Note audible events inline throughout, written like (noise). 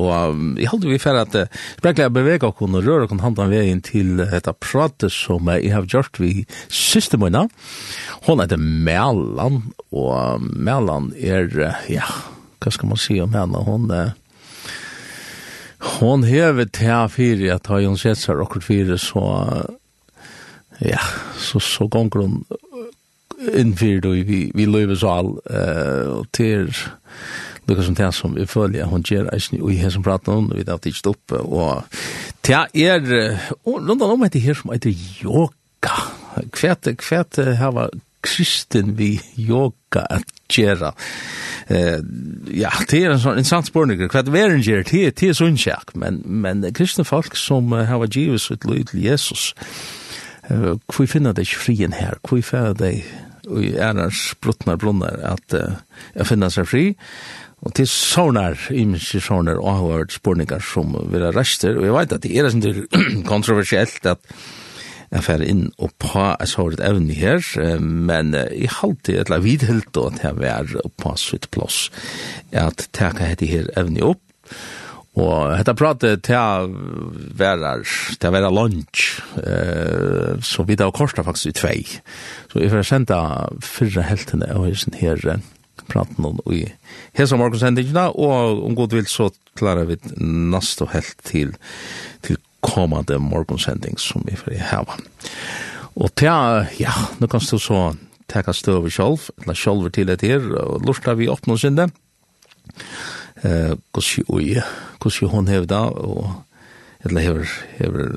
Og jeg holder vi for at sprekler jeg beveger og kunne røre og kunne handle veien til dette pratet som jeg har gjort vi siste måned. Hun heter Mæland, og Mæland er, ja, hva skal man si om henne? Hun er, Hon hever til fire, at har hun sett seg akkurat fire, så ja, så, så gonger hun innfyrt og vi, vi løyver så all, og til lukka som det som vi følger, hun gjør eisen i her som prater om, vi tar ikke opp, og det er, og rundt om etter her som heter yoga. Kvært, kvært her var kristen vi yoga at gjøre. Eh, ja, det er en sånn interessant spørning, kvært veren gjør, det er, det er men, men kristne folk som har vært givet sitt løy til Jesus, hvor finner det frien her, hvor finner det og i ærens bruttnar brunnar at uh, jeg finner seg fri, Og til sånne, imenske sånne, og har vært spurningar som vil ha rester, og jeg vet at det er sånn (clears throat) kontroversielt at jeg fer inn og på et sånt evne her, men jeg halte et eller vidhelt at jeg var på sitt plass, at jeg kan hette her evne opp, Og hetta pratet til verar, til vera lunch, eh, så vidt av korsta faktisk i tvei. Så jeg får senda fyrre heltene og hessen her, praten om i hese morgensendingene, og om god vil så klarer vi nast og helt til, til kommande morgonsending som vi får hava. Og til, ja, nå kan du så teka støve sjolv, eller sjolv til et her, og lortar vi opp noen sinne. Eh, hvordan hun hevda, og eller hever, hever,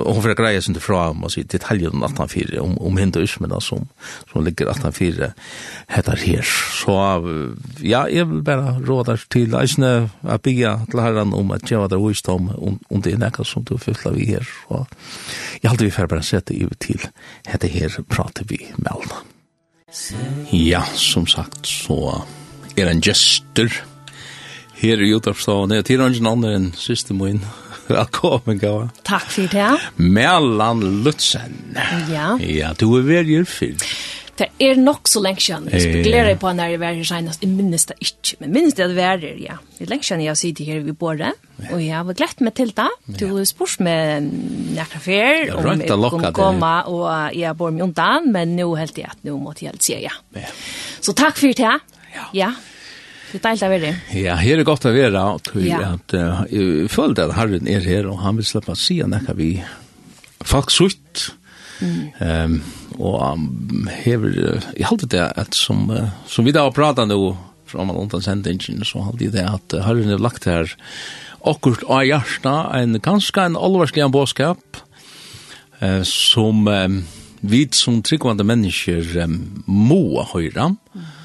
og hun får greie sin til fra, man sier detaljer om 18-4, om, om hinduismen som, som ligger 18-4, heter her. Så ja, jeg vil bare råde til eisene, å bygge til herren om at jeg var der visdom om, om det er nekka som du fyller vi her. Så jeg halte vi fer bare sette i til heter her prater vi med alle. Ja, som sagt, så er en gestur her i Jotarpstavene, Det er ikke noen annen enn siste måned Velkommen, at. Takk for det. Mellan Lutzen. Ja. Ja, du er veldig fint. Det er nok så lenge siden. Jeg spekulerer på når jeg var her senest. Jeg minnes det ikke, men minnes det at jeg er her, ja. Det er lenge siden jeg sitter her ved båret. Og jeg har glett meg til det. Du har spørs med nærkere fer. Om jeg kunne komme, og jeg bor med undan. Men nå helt jeg at nå måtte jeg helt si ja. Så takk for det. Ja. Ja. Det er deilig å være. Ja, her er godt å være, og tror jeg ja. at, uh, jeg føler at Herren er her, og han vil slippe å si at vi folk sutt, Mm. Um, og um, hever jeg halte det at som uh, som vi da har pratat nu från man undan sendingen, så halte jeg det at uh, Herren har lagt her akkurat av hjertet, en ganske en allvarslig en boskap eh, som um, vi som tryggvande mennesker um, må høre. mm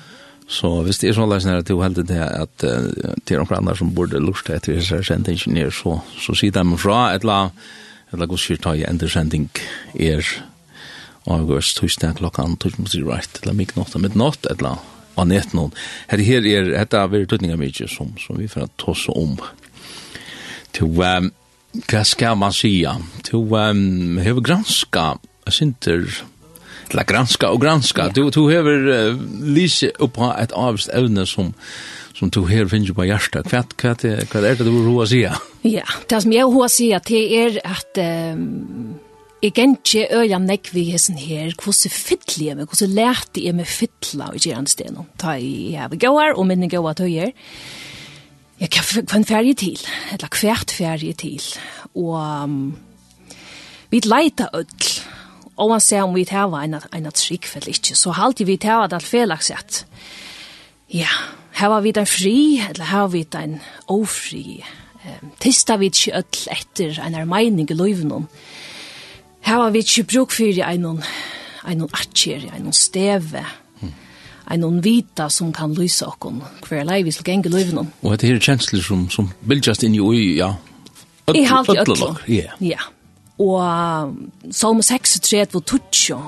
Så hvis det er sånn løsning at du heldig det at det er noen andre som burde lurt etter hvis jeg er sendt ingeniør, så, så sier de fra et eller annet godstyrt ta i endersending er august tusen klokkan tusen mot right eller midnatt nått et eller annet og nett noen. Her her er dette er veldig tøtninger mye som, som vi får ta oss om. Til um, hva skal man sige? Til um, hva granska, jeg synes til å granska og granska. Du, du hever uh, lyse på et avst evne som som du her finner på hjertet. Hva, hva, hva er det du har å si? Ja, det som jeg har å si, det er at um, jeg kan ikke øye nekk vi hessen her, hvordan fytler jeg meg, hvordan lærte jeg meg fytler i gjerne stedet. Ta i hever her, og minne gåar tøyer. Jeg kan få en ferie til, eller hvert ferie til. Og um, vi leiter ødel, og man ser om vi tar en, en trygg for ikke, så halte vi tar det alt felagsett. Ja, her var vi den fri, eller her var vi den ofri. Um, tista vi ikke ødel etter en er mening i løyven. Her var vi ikke bruk for en, en atjer, en steve, en noen vita som kan lyse okken hver lei vi skal gjenge løyven. Og dette her kjensler som, som bildjast inn i ui, ja. Ødel, I halte ødel. Ja. Ja. Og Salmo 36, 3, tutsjo,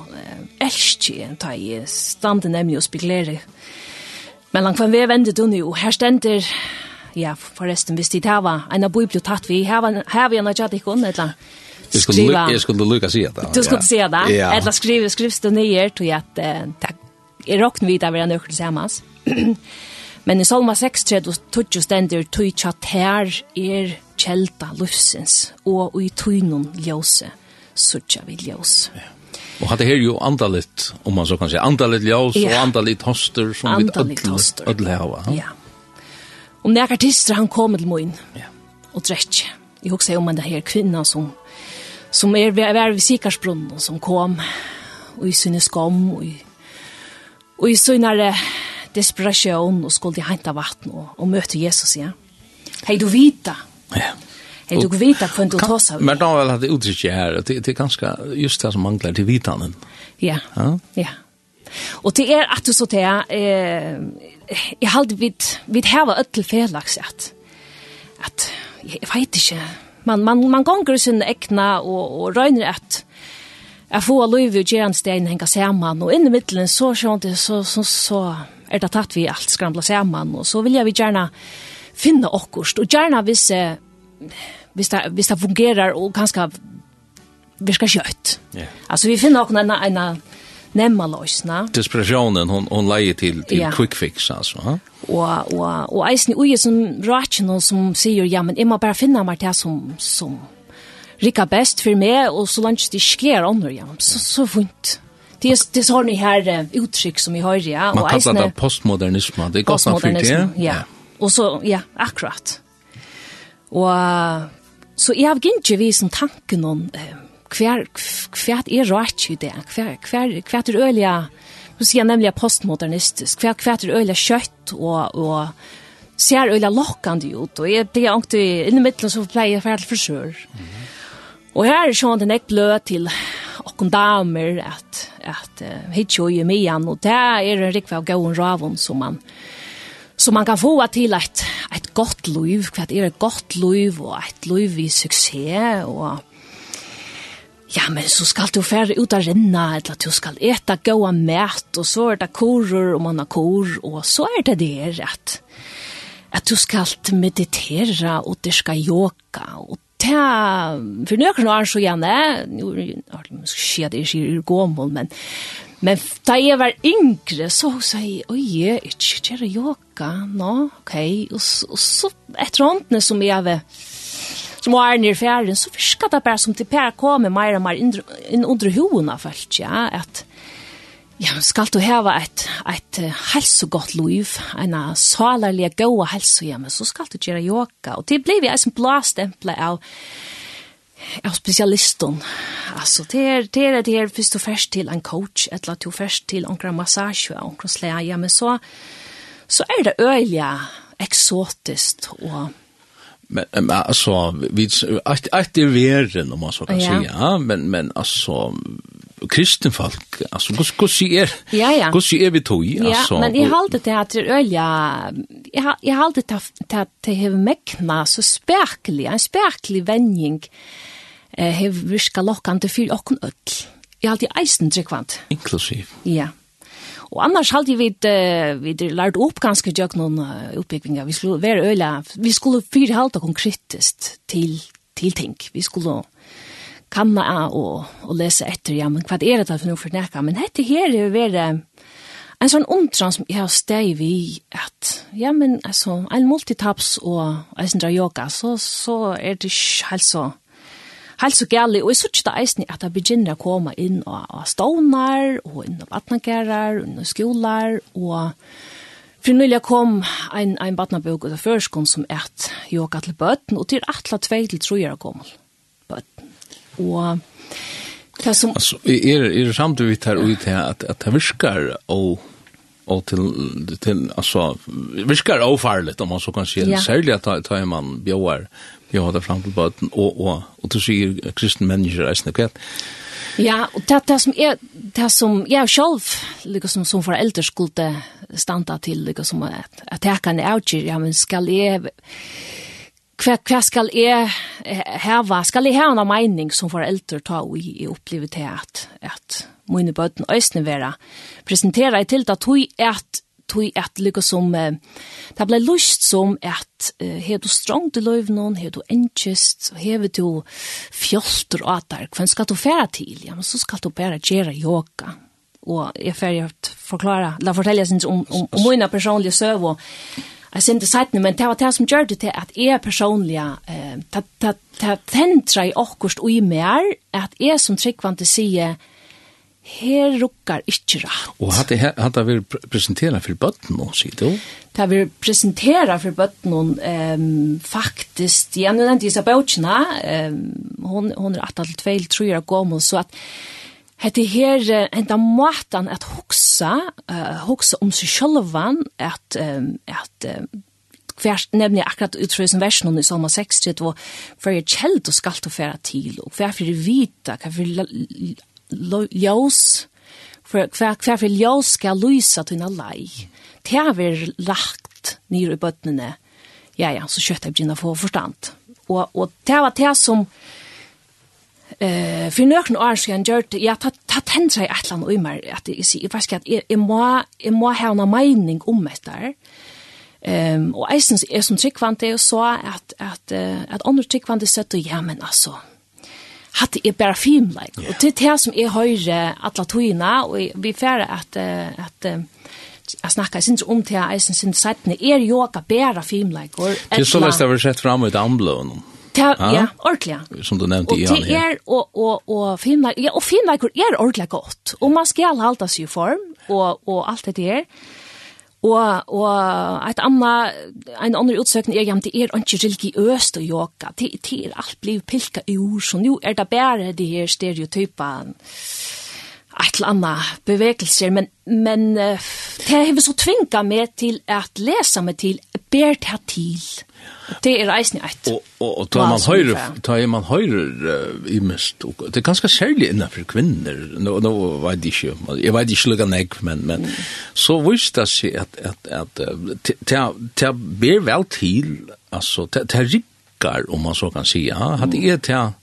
elskje, ta i standen nemlig og spekulere. Men langt fra vi vende du nu, her stender, ja, forresten, hvis de tava, en av bøybli tatt vi, her vi en av tjattikon, et eller annet. Jeg skulle, lukka si det. Du skulle si det. Ja. Eller skrive skrivst og nyer, tog jeg at det er råkne vidt av hverandre økker til samas. (clears throat) Men i Salma 6, 30 stender, tog tjatt her er kjelta lufsins, og i tøynun ljøse, sutja vi ljøse. Ja. Og hatt her jo andalit, om man så kan si, andalit ljøs ja. og andalit hoster, som vi ødel, hava. Ja. Og nek artister, han kom til moin, ja. og drekk. Jeg husker om det her kvinna som, som er, er ved Sikarsbrunnen, som kom, og i sinne skam, og i, og i sinne desperation og skulle henta vatten og, og møte Jesus, ja. Hei du vita. Ja. Hei du vita kvann du tosa. Men da vel hadde uttrykket her, det, det er ganske just det som mangler til vitanen. Ja, ja. ja. Og det er at du så til, eh, jeg halde vid, vidt heva øttel felags, at, at, jeg vet ikke, man, man, man gonger sin ekna og, og røyner at, jeg får lov i gjerne stein henga saman, og inni i middelen så så, så, så, så er det tatt vi alt skramla saman, og så vil jeg vi gjerne finne okkurst, og gjerne hvis, eh, hvis, det, hvis det fungerer og ganske virka kjøtt. Yeah. Altså vi finner okkur en, en, nemma løsna. Desperationen hon hon leier til til yeah. quick fix altså, ha. Og og og eisen uje som rational som sier ja, men imma bare finna meg til som som rikka best for meg og så langt det sker andre ja. Så så vondt. Det är det har ni här uttryck som vi har ja och Man kallar det postmodernism. Det går gott för det. Ja. Och så ja, akkurat. Och så jag har inte visst tanken om kvär kvar är rätt ju det. kvär kvär kvar är öliga. Du ser nämligen postmodernistisk. kvär kvärt är öliga kött och och ser öliga lockande ut, och är blir ångt i mitten så plejer för att frisør. Mm. Og her er sånn den jeg blød til okkom damer at, at uh, hitt jo i mian, og det er en rikva av gåen ravon som man, som man kan få til et, et godt liv, hva er et godt liv, og et liv i suksess, og Ja, men så skal du færre ut av renna, eller du skal eta gåa mæt, og så er det korer, og man har kor, og så er det det at, at du skal meditera, og du skal yoga, og ta för några år så gärna nu har det måske det är gammalt men men ta jag var yngre så sa jag oj jag inte göra yoga. No okej och så ett runt som jag var som var nere i fjärden så fiskade det bara som till Per kom med mer och mer in under hona fast ja att Ja, skal du heva et, et helsegott liv, en salarlige gode helse så skal du gjøre yoga. Og det blir vi en blastempel av, av specialisten. Altså, det er det, er, det er hvis og først til en coach, eller du først til en massasje og en sleie, men så, så er det øyelig eksotisk og men, men alltså vi att att det är om man så kan ja. men men alltså kristen folk, altså, hvordan er, ja, ja. hvordan er vi tog? Altså, ja, men jeg halte det at det ølja, jeg halte det at det har mekna så spekelig, en spekelig vending, har virka lokkande for okken øll. Jeg halte eisen tryggvant. Inklusiv. Ja. Og annars halte vi uh, vi lært opp ganske jøk noen uh, oppbyggvingar. Vi skulle være øyla, vi skulle fyrhalte okken kritisk til, til ting. Vi skulle kanna av og, og lese etter, ja, men hva er det for noe for nekka? Men dette her er være en sånn undran som jeg har steg vi at, ja, men altså, en multitaps og eisen dra yoga, så, så er det ikke helt så Helt så gærlig, og jeg synes ikke det eisen at jeg begynner å komme inn og, og stånar, og inn og vatnagærer, og inn og skolar, og For nylig kom en, en badnabøk ut av førskolen som et yoga til bøtten, og til atla tvei til trojer gammel bøtten og det som... Altså, er, er det samtidig her ut her at, at det virker og og til, til altså, virkar ofarligt, om man så kan se ja. særlig at ta, ta man bjøar, har det fram til båten og, og, og du sier kristen mennesker reisende kveld. Ja, og det, det som er, det som jeg selv, liksom som foreldre skulle standa til, liksom, at, at jeg kan avgjøre, ja, men skal jeg, hva, hva skal jeg heva? Skal jeg heva en mening som foreldre ta og i opplevet til at, at mine bøten øsne være presentera i til at tog at tog at lykka som uh, det blei lust som at eh, hev du strongt i løyvnån, hev du enkjist, hev du fjolter og at der, hvem skal du færa til? Ja, men så skal du bare gjøre yoga, og jeg ferdig forklare, la fortelle sin om, om, om mine personlige søv og Jeg synes det sættene, men det var det som gjør det til at jeg personlig, det tenter i akkurat og i mer, at jeg som tryggvante sier, her rukkar ikkje rett. Og hadde det vil presentera for bøtten nå, sier du? Det vil presentera for bøtten nå, um, faktisk, jeg nevnte Isa Bautjena, um, hon, hon er 8-2, tror jeg, gammel, så at hette her enda måten at hoksa, uh, hoksa om seg sjølvan, at, um, at um, hver, nemlig akkurat utrøy som versen i Salma 60, og hver er kjeld og skal til færa til, og hver fyrir vita, hver fyrir ljós, hver fyrir ljós skal lysa til en lei. Det har vi lagt nyr i bøttene, ja, ja, så kjøttet jeg begynner å få forstand. Og, og det var det som, Eh, för några år sedan gjorde jag ta ta tänka sig att land och mer att det är fast att jag må jag må ha en mening om det detta. Ehm och essens är som tyckvant det så att att att andra tyckvant sett och ja men alltså det är bara film like yeah. och det här som är höjre alla tojna och vi färra att att Jag snackar syns om till eisen sin sättne er yoga bara film like. Det är så läst översatt fram med amblån. Ja, ja, ordentlig. Som du nevnte i han. Og det er, og, og, og filmleik, ja, og filmleik er ordentlig godt. Og man skal halda sig i form, og, og alt det der. Og, og et anna, en annen utsøkning er, ja, det er ikke religiøst å joka. Det, det er alt bliv pilka ord, så nå er det bare de her stereotypene et eller annet bevegelser, men, men det har så tvinga meg til at lesa meg til, ber det til Det är reisen ett. Och och och tar man høyre, tar man höjer i mest og, det är ganska særlig innan kvinner, nå, No no vad det jeg Jag vet ikke lugna nek, men men så visst det sig att att att ta ta ber vel til, alltså ta ta rikkar om man så kan säga. Hade är ta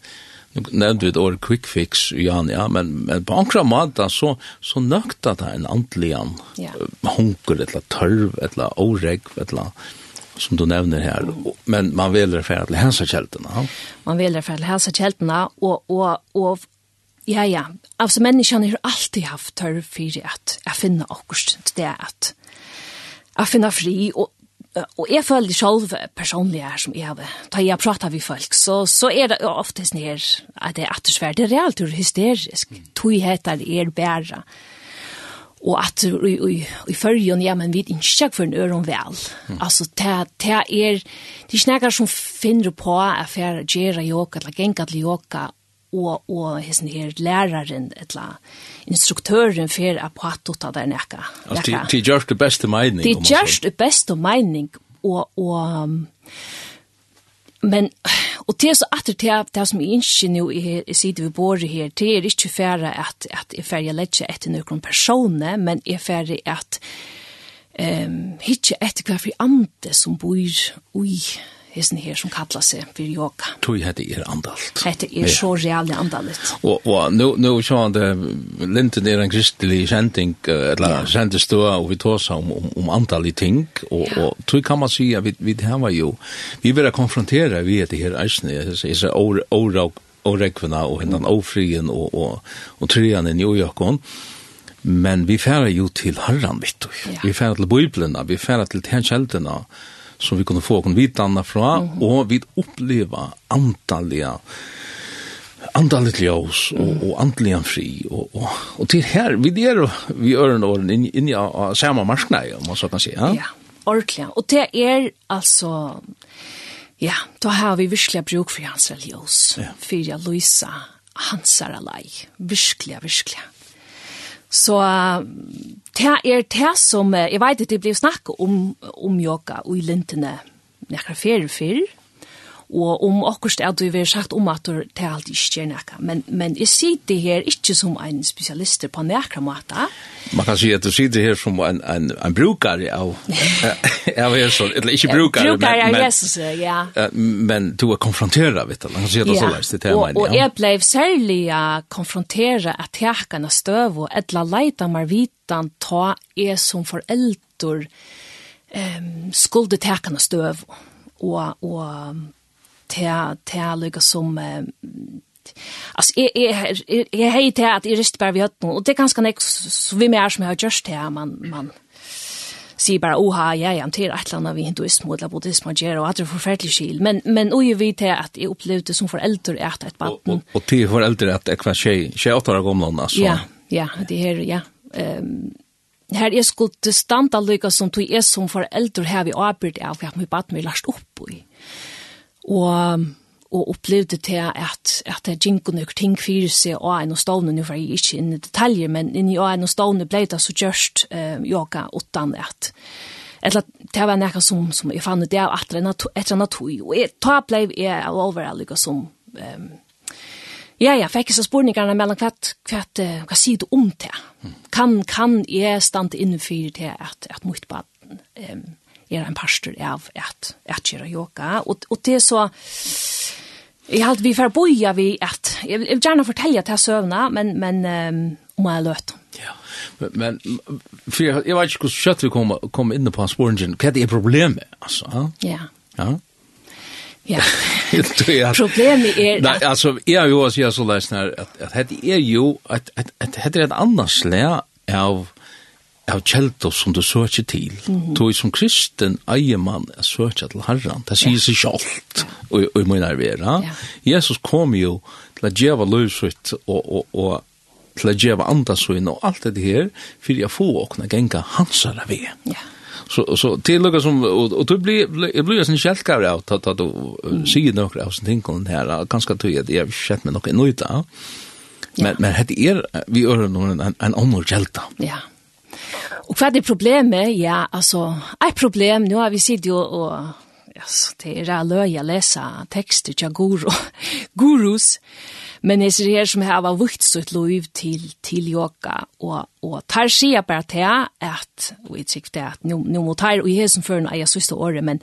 Nu nevnte vi et år quick fix, Jan, ja, men, men på ankra måte så, så nøkta det en antlian ja. hunker, et eller tørv, et eller åregv, et eller som du nevner här. Men man väljer för till hälsokällorna. Man väljer för till hälsokällorna og, och, och ja, ja. Altså, människan har alltid haft törr för att, jeg finner akkurat det att, jeg finner fri och Og jeg føler selv personlig her som jeg har, da jeg prater med folk, så, så er det ofte sånn her at det er attersvær, det er reelt hysterisk. Tog heter er bæra og at i, i, i førjen, ja, men vi er ikke for en øren vel. Mm. Altså, det, det er, det er snakker som finner på at for gjøre yoga, eller gengat til yoga, og, og hessen her læreren, eller instruktøren for at på at ta der nekka. Altså, det er just det beste mening. Det er just det beste mening, og, og um, Men, (sighs) og det er så at det er det som jeg ikke nå er siden vi bor her, det er ikke færre at, at jeg færre lette etter noen personer, men jeg færre at um, ikke etter hver for andre som bor i hesten her som kallar seg for yoga. Tui hette er andalt. Hette er ja. så reale andalt. Og, og nu, nu sjåan det, linten er en kristelig sending, eller ja. kjentestua, og vi tås om, om, om andal i ting, og, ja. og tui kan man si at vi, vi hava jo, vi vil konfrontera vi etter her eisne, disse årauk, årekvina og hendan ofrien og, og, og trian i New York, men vi færa jo til herran, vittu. Ja. Vi færa til bøyblina, vi færa til tenskjeldina, som vi kunne få kon vitanna fra mm -hmm. og vi oppleva antalliga antaliga andaligt ljus och og andligen fri og, og, og til her vi är vi er en orden inn in ja samme marsknei om man så kan si Ja, ja, ordentlig og det er altså ja, da har vi virkelig bruk for hans religiøs Ja. for jeg Luisa hans är alai. virkelig. verkligen. Så det er det som, jeg vet at det blir snakket om, om yoga og i lintene nekker ferie før, og om akkurat er du vil sagt om at du til alt ikke gjør noe. Men, men jeg sitter her ikke som en spesialist på nekra måte. Man kan si at du sitter her som en, en, en bruker (laughs) av, av Jesus, eller ikke bruker. brukare men, av Jesus, ja. men du er konfronteret, vet du, man kan si at det er så løs til temaen. Og, og jeg ble særlig konfronteret at tekene støv og etla leita meg vitan ta jeg som forelder um, skulde tekene støv og, og til, til lykke som Alltså är är är hej till att i rist bara vi hört nu och det kanske nek, så vi mer som har just här man man sier bara oha ja ja till att landa vi hinduism eller buddhism och gera och att det förfärligt skil. Men men oj vi till att jag upplevde som förälder är att ett barn. Och till förälder att jag kan tjej tjej åtta år gammal alltså ja ja det här ja. Ehm Her er skuld standa lykka som tog er som foreldre her vi arbeid av hva vi bad meg last opp i og og opplevde til at, at det gikk nok ting fyrir seg og en og stående, nu for jeg ikke inne i detaljer, men inn i en og stående ble det så just eh, yoga utan at Eller det var noe som, som jeg fann det av etter en natui, og jeg, da ble jeg overallig som ehm Ja, ja, fikk så spurningarna mellom hva, hva, hva sier du om det? Kan, kan jeg stande innenfor det at, at mot baden? um, er en pastor av at, at gjøre yoga. Og, og det er så... Jeg har vi får boja vi at jeg vil gjerne fortelle at jeg søvna, men, men um, om jeg løt. Ja, men, men for jeg, jeg vet ikke hvordan kjøtt vi kom, kom inn på sporen, hva er det problemet, altså? Ja. Ja. Ja. (laughs) Problemet er Nei, altså, jeg har jo å si så leis her, at, at det er jo, at, at, at det er et annet slag av av kjelto som du søker til. Mm -hmm. Toi som kristen eier man er søker til herran. Det sier seg kjalt og, og min nervera. Ja. Jesus kom jo til å djeva løsut og, og, og til å djeva andasøyne og alt det her, for jeg får åkne genga hansara vi. Ja. Så, så till er som, och, och du blir, jeg blir sen kjelkare av att att du mm. sier noen av sånne tingene her, ganske tog at jeg sett med noen nøyta. Men, men det är vi ører någon en, en annan kjelta. Ja. Och vad är problemet? Ja, alltså, ett problem, nu har vi sett ju och Yes, det er är løy löja läsa tekster til guru, (laughs) gurus. Men det är her som har varit vukt så ett lov til, till yoga. og, og tar sig bara till att, och jag tyckte att nu, nu mot här, og jeg er som för en jag sista året, men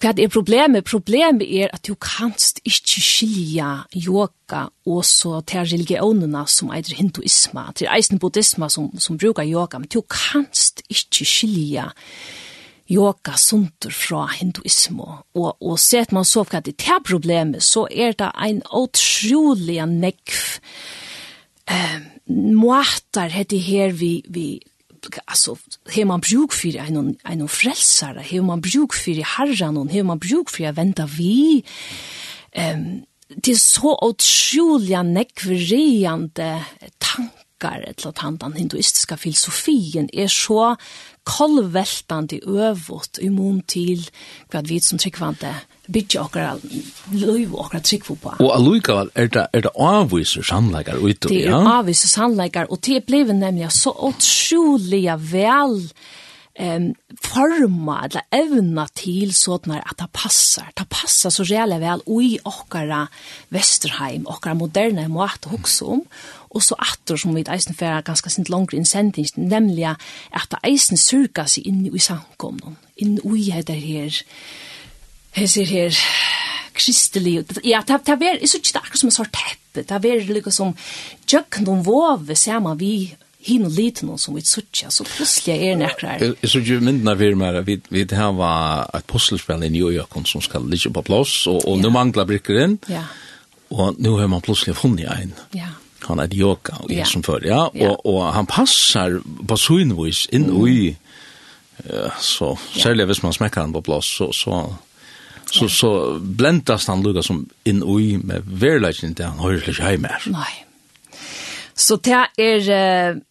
Hva er problemet? Problemet er at du kanst ikke skilja yoga og så til religionene som eitir hinduisma, til eisen buddhisma som, som brukar yoga, men du kanst ikke skilja yoga sunter fra hinduismo. Og, og set man så hva det er problemet, så er det ein utrolig nekv eh, måter heter her vi, vi alltså hur man bruk för en en frälsare hur man bruk för herran och hur man bruk för att vänta vi. Ehm det är så otroliga nekveriande tankar eller att den hinduistiska filosofien är så kolveltande övåt i mån till vad vi som tryckvante bytja okkar løyv okkar tryggvo på. Og allukka er det, er det avviser sannleikar ut ja? Det er ja? avviser sannleikar, og det blev nemlig så otroliga vel um, forma eller evna til sådana at det passar. Det passar så reale vel i ochkara Vesterheim, ochkara moderne måte å hukse om, og så atter som vi eisen fyrir ganske sint langre innsending, nemlig at eisen surka seg inn i samkomnen, inn i det her Jeg ser her, kristelig, ja, det er vært, jeg synes ikke det er akkurat som en sort teppe, det er vært liksom som og våve ser man vi hin og liten som vi suttja, så plutselig er det akkurat. Jeg synes jo myndene vi mer, vi vi har et puslespill i New York som skal ligge på plass, og, og ja. nå mangler brikkeren, ja. og nå har man plutselig funnet en. Ja. Han er yoga, og jeg som før, ja, og, og han passer på synvis inn mm. i, ja, så særlig hvis man smekker han på plass, så, så Så, så blendas han lukka som inn ui med verleikning til han høyrer ikke heim her. Nei. Så det er... Uh,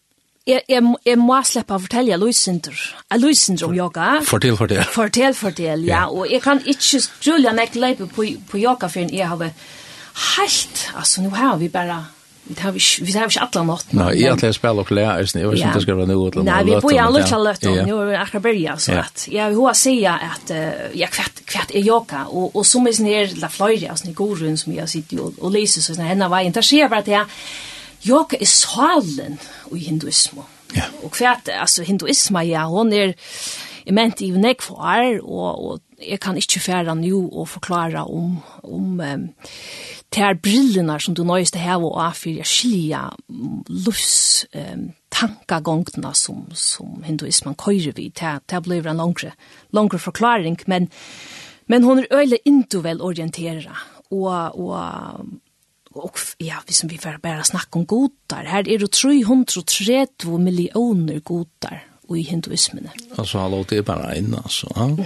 Jeg, jeg, jeg må slippe å fortelle Luisindur. Luisindur om yoga. Fortell, fortell. Fortell, fortell, ja. ja. Og jeg kan ikke skrulle ikke leipe på, på yoga for jeg har helt... Altså, nå har vi bare Vi har vi vi har ikke alle nått. Nei, jeg har spillet og lær, jeg vet ikke om det skal være noe til. Nei, vi bor jo alle til løtt, nå er vi akkurat bølge, så at jeg vil ha sige at ja, kvart, kvart er yoga og, og som er sånn la fløyre, og sånn i god rundt som jeg sitter og, og leser, så sånn var inte der skjer bare at jeg, er salen i hinduismen. Ja. Og kvart, altså hinduismen, ja, hon er, jeg mente i nek for år, og, og jeg kan ikke fære nu og forklare om, om um, ter brillene som du nøyeste her og av for jeg skilja lufs um, tankagongtene som, som hinduismen køyrer vi. Det, det blir en langre, langre forklaring, men, men hon er øyelig indovel orienteret. Og, og och ja, vi som vi får bara snacka om godar. Här är det 332 miljoner godar i hinduismen. Alltså hallå, det är bara en alltså. Ja.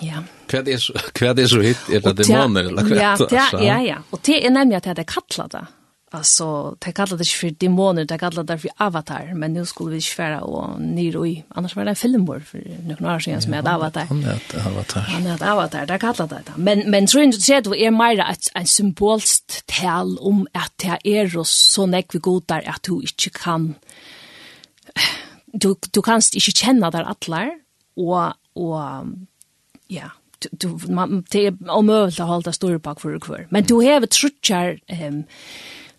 ja. Kvad är så kvad är så hit är det demoner eller kvad. Ja, (laughs) ja, ja, ja. Och det är nämligen att det är kallat det. Alltså det kallar det för demoner, det kallar det för avatar, men nu skulle vi svära och nyr i annars var det en filmbord för några år sedan som heter avatar. Han heter avatar. Han heter avatar, det kallar det. Men men tror inte sett vad är mer ett en symbolst tal om att det är så näck vi godar att du inte kan du du kanst inte känna där atlar och och ja, du, man, det är omöjligt att hålla stor bak för kvar. Men du har trutchar ehm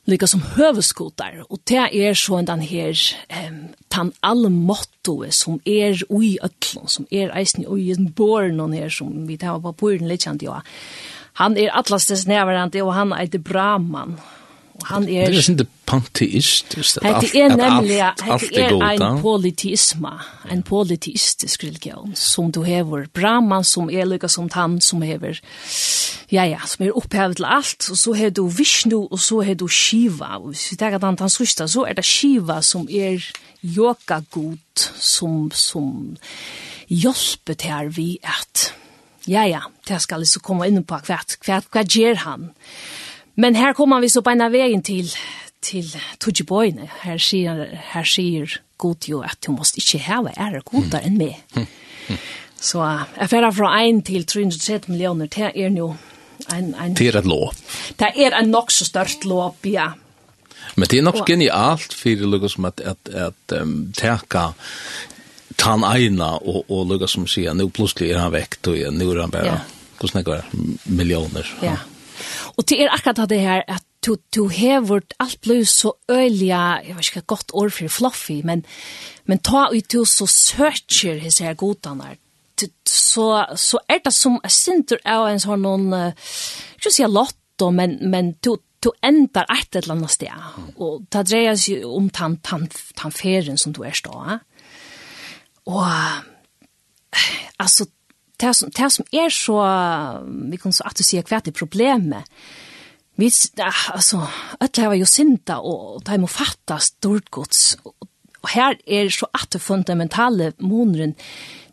lika som hövskotar och det är så den här ehm tan all motto som är oj öllon som är isen oj en born någon här som vi tar på på den legend ja. Han är allastes närvarande och han är det bra man Og han er... Det er ikke panteist. Det er nemlig det er en politisme, en politistisk religion, som du hever Brahman, som er lykka som han, som hever, ja, ja, som er opphevet til alt, og så hever du Vishnu, og så hever du Shiva. Og hvis vi tar at han tar så er det Shiva som er yoga-god, som, som hjelper til her vi at, ja, ja, det skal liksom komme inn på hva, hva, hva, gjør han? Men her kommer vi så på en av veien til, til Tudjibøyene. Her sier, her sier god jo at du måste ikke heve ære godere enn meg. (laughs) Så jeg færre fra 1 til 330 millioner, det er jo en... en det er et lov. Det er en nok så størst lov, ja. Men det er nok genialt for lukket som at, at, at um, teka tan eina og, og lukket som sier, nå plutselig er han vekt, og nå er han bare, ja. hvordan er det, millioner. Ja. ja. Og det er akkurat det her, at du du har alt blå så öliga jeg vet ikke hva godt ord for fluffy men men ta ut du så søker hos her godene, så så er det som a center av en sånn, uh, ikke å si lotto men men du du ändar et eller annet sted og det dreier seg om tant tant tant ferien som du er stå Og, altså, det som, det som er så, vi kan så at du sier hva er problemet, vi, altså, alle har jo synda, og de må fatta stort gods, og her er så at det fundamentale måneden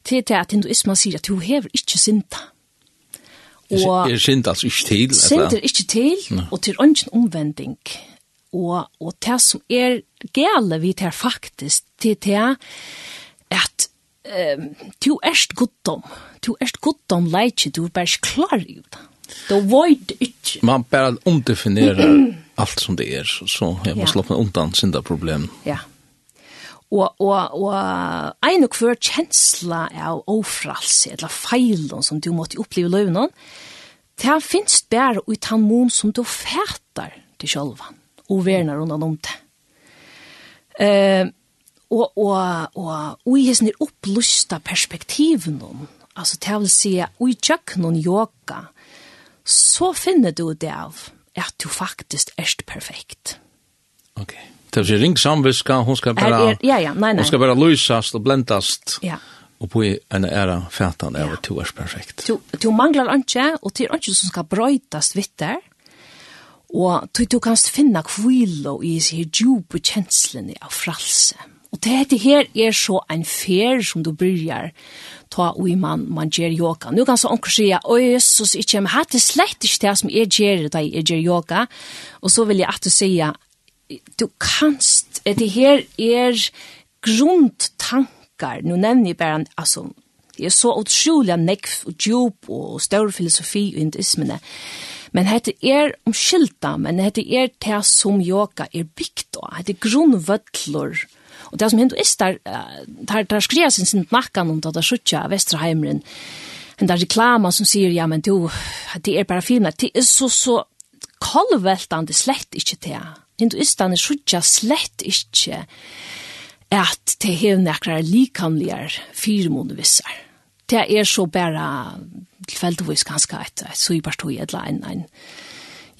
til det at hinduismen sier at du hever ikke synda. Og, er synd altså ikke til? Synd er ikke til, og til ønsken omvending. Og, og det som er gale vi tar faktisk til det at um, du erst goddom. Du erst goddom leitje, du er bare klar i det. Du void ikke. Man bara omdefinerer (clears throat) allt som det er, så jag må ja. undan sina problem. Ja. Og, og, og ein og hver kjensla av ofralse, eller feilen som du måtte oppleve i løvnen, det finnes bare ut ta mon som du fætar til sjølvan, og verner undan om det. Eh, og, og, og, og i hessen er opplusta perspektiven om, altså tær vil si, og i tjøkkenen yoga, så finner du det av at du faktisk erst perfekt. Okay. Det vil ring samviska, hun skal bare, er, er, ja, ja, nei, nei. hun skal bare lysast og blendast. Ja. Og på en æra fætan er ja. to er perfekt. Du, du manglar ikke, og det er ikke som skal brøytast vitt der. Og du, du kan finna kvilo i disse djupe kjenslene av fralse. Mm Og dette her er så en fer som du bryr ta ui man, man gjør yoga. Nu kan så onker sige, oi, Jesus, ikke, men her til slett ikke det som jeg gjør da jeg gjør yoga. Og så vil jeg at du sier, du kanst, det her er grundtankar, nu nevner jeg bare, altså, det er så utrolig nekv og djup og større filosofi og indismene. Men hette er omskylda, men hette er det som yoga er bygd av, hette grunnvødler, grunnvødler, Og det som hinduistar, der, der skrev sin sin nakkan om det der suttja Vesterheimren, en der reklama som sier, ja, men du, det er bare filmen, det er så, så kolveltande slett ikkje det. Hinduistane suttja slett ikkje at det hev nekrar likanligar fyrmonevissar. Det er så bare tilfeldigvis ganske et, et, et, et, et, et,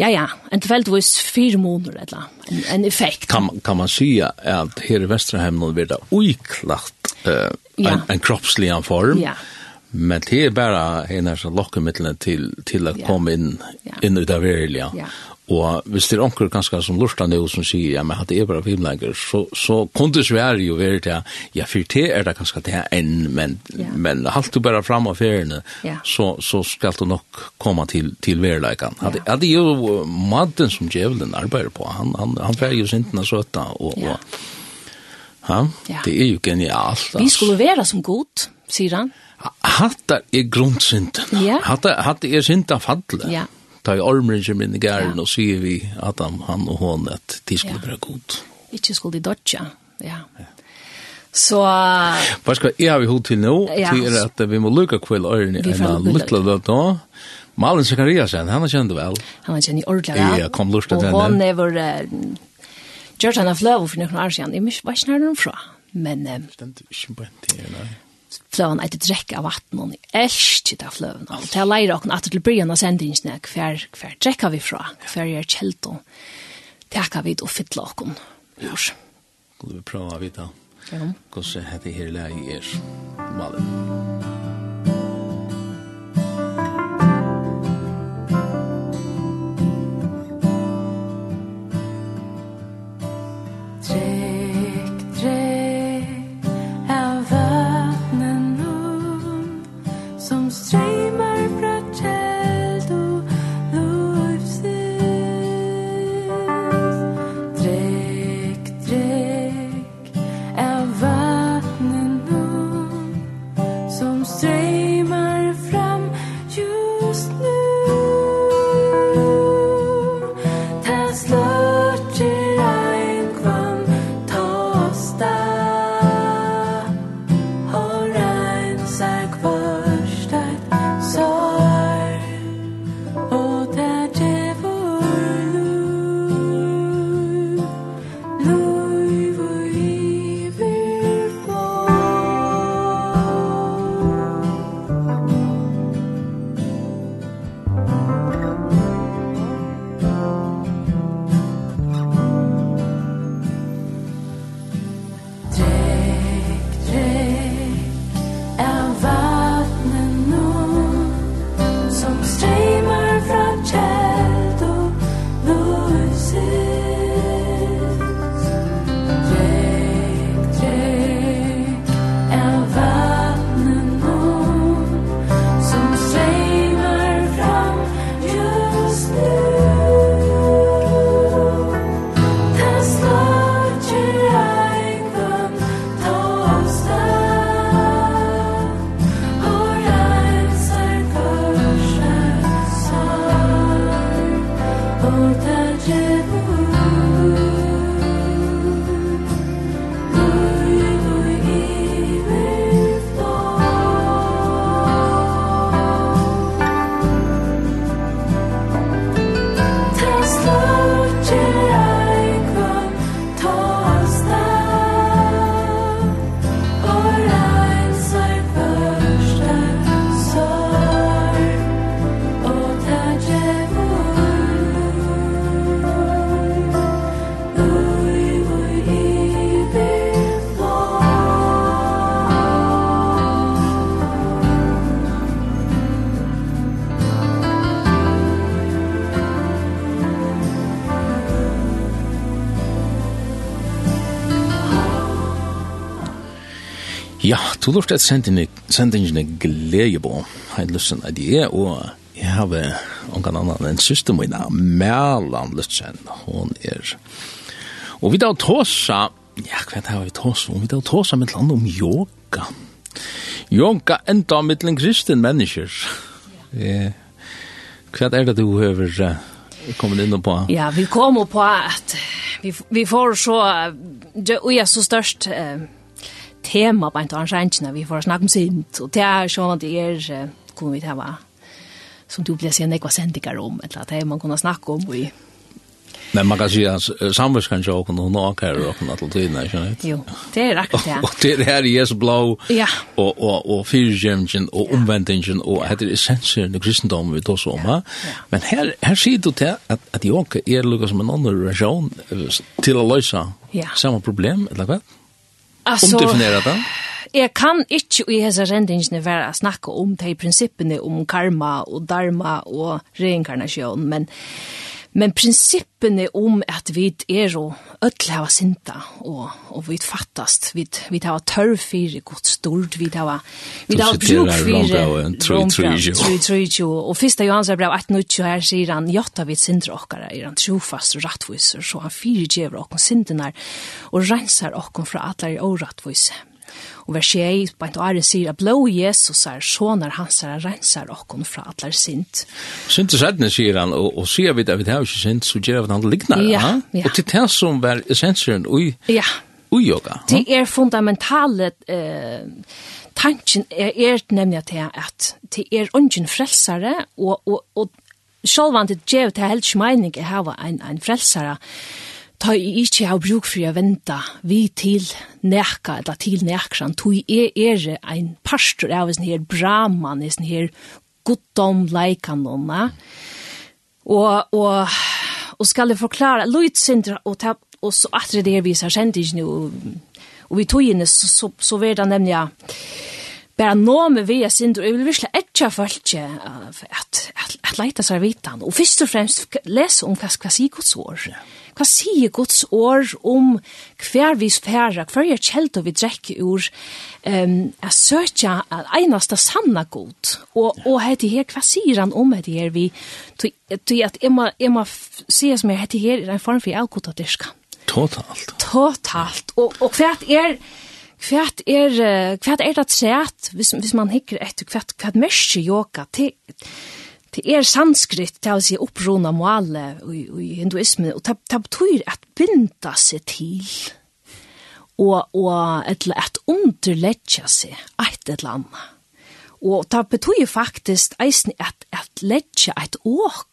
Ja, ja, en tilfeldigvis fire måneder, eller en, en effekt. Kan, kan man si at her i Vesterheimen vil det uiklagt uh, ja. en, en kroppslig form, ja. men det er bare en av lokkemidlene til, til å ja. komme inn, ja. inn ut av verilige. Ja. Og hvis det er onker ganske som lortande og som sier, ja, men hatt det er bare filmleger, så, så kunne svære jo være til, ja, for det er det ganske det enn, men, ja. men halt du bare fram av feriene, ja. så, så skal du nok komme til, til verleikene. Ja. Hadde, hadde jo maten som djevelen arbeider på, han, han, han færger sintene søtta, og, ja. og Ha? Ja. Det er jo genialt. Vi skulle være som god, sier han. Hatta er grunnsynden. Ja. Hatta, hatta er synda fadle. Ja ta i ormen som inn i gæren, ja. og sier vi at han, han og hon at de skulle ja. være god. Ikke skulle de dodja, ja. ja. Så... Hva skal jeg ha vi hod til nå? Ja. Til er at vi må lukke kvill ørene enn lytla det nå. Malin Sekariasen, han har kjent vel. Han har kjent i ordentlig vel. Ja, kom lurt til henne. Og hon er vår... Uh, Gjørt han av fløv for noen år siden. Jeg vet ikke når den fra. Men... Uh, Stendt ikke på en tid, nei fløven etter drekk av vatten, og jeg elsker det fløven. Og til jeg leier åkne at til bryen av sendingene, hver, hver drekker vi fra, hver er kjelt, og takker vi og fytler åkne. Ja, skulle vi prøve å vite hvordan dette her leier er. Malen. Du lort et sendingene glede på, har jeg lyst til og jeg har ongan annan enn syster min, Melan Lutzen, hon er. Og vi da tåsa, ja, hva er det vi tåsa om? Vi da tåsa med et land om yoga. Yoga enda med en kristen mennesker. Ja. Hva er det du høver kommet inn på? Ja, vi kom på at vi, vi får så, og jeg er så størst, eh, tema på en arrangement vi får snakke om sint og det er sånn at det är kommer vi å va som du blir sen ekva sendikar om eller att det man kunne snakke om vi Men man kan si at samvets kan jag kunna hon åka här och kunna tiden, ikke sant? Jo, det er akkurat det. (laughs) Og det er her i Jesu blå ja. og, og, og fyrtjämtjen og omvendingen, og det är essensen i kristendomen vi tar så om. Ja. Men her, her sier du til at, at jag er lukket som en annen annan til å løse ja. samme problem, eller vad? Alltså, Omdefinera den? Jeg kan ikke i hese rendingene være å snakke om de prinsippene om karma og dharma og reinkarnasjon, men Men prinsippene om at vi er og ødel hava sinta, og, og vi fattast, vi, vi hava tørr fyrir godt stort, vi hava, vi hava bruk fyrir tru tru tru og fyrsta Johans er brev 18 her sier han, jatta vi sindra okkara, er han trofast og rattviser, så han fyrir djever okkom sindinar, og rensar okkom fra atler i årattviser. Og vers 6, på og året sier at blå Jesus er sånar hans er rensar okkon fra atler sint. Sint er sier han, og, og sier vi at vi har ikke sint, så gjør vi at han lignar. Ja, ja. Og til det som var essensen ui, ja. ui yoga. Det er fundamentale eh, tanken er, er nemlig at det er at det er ungen frelsare, og, og, og sjálvant det gjør det helt ikke mening å ha en, en frelsare, ta i ikkje ha bruk for å vente vi til nærka, eller til nekran, tog er er ein pastor av en her braman, en her goddom leikanona, og, og, og skal jeg forklare, Lloyd Sindra, og, ta, og så atre det her vi ser kjent ikke nå, og vi tog inn, så, så, så var det nemlig, bara nå med vi er synd, og jeg vil virkelig etja folk at, at, at leita seg vitan, og først og fremst lese om hva, hva sier Guds år. Hva sier Guds år om hver vi spærer, hver er kjeld og vi drekker ur, um, at søtja at einasta sanna god, og, og hette her, hva sier han om hette her, vi, til at jeg må, jeg må se som jeg hette her, er en form for avgodadirska. Totalt. Totalt, og, og hva er, kvært er kvært er det sært hvis hvis man hikker etter kvært kvært mest yoga til Det er sanskrit til å si opprona måle i hinduismen, og det betyr at binda seg til, og, og et eller annet underledja seg, et eller annet. Og det betyr faktisk eisen at, at ledja et åk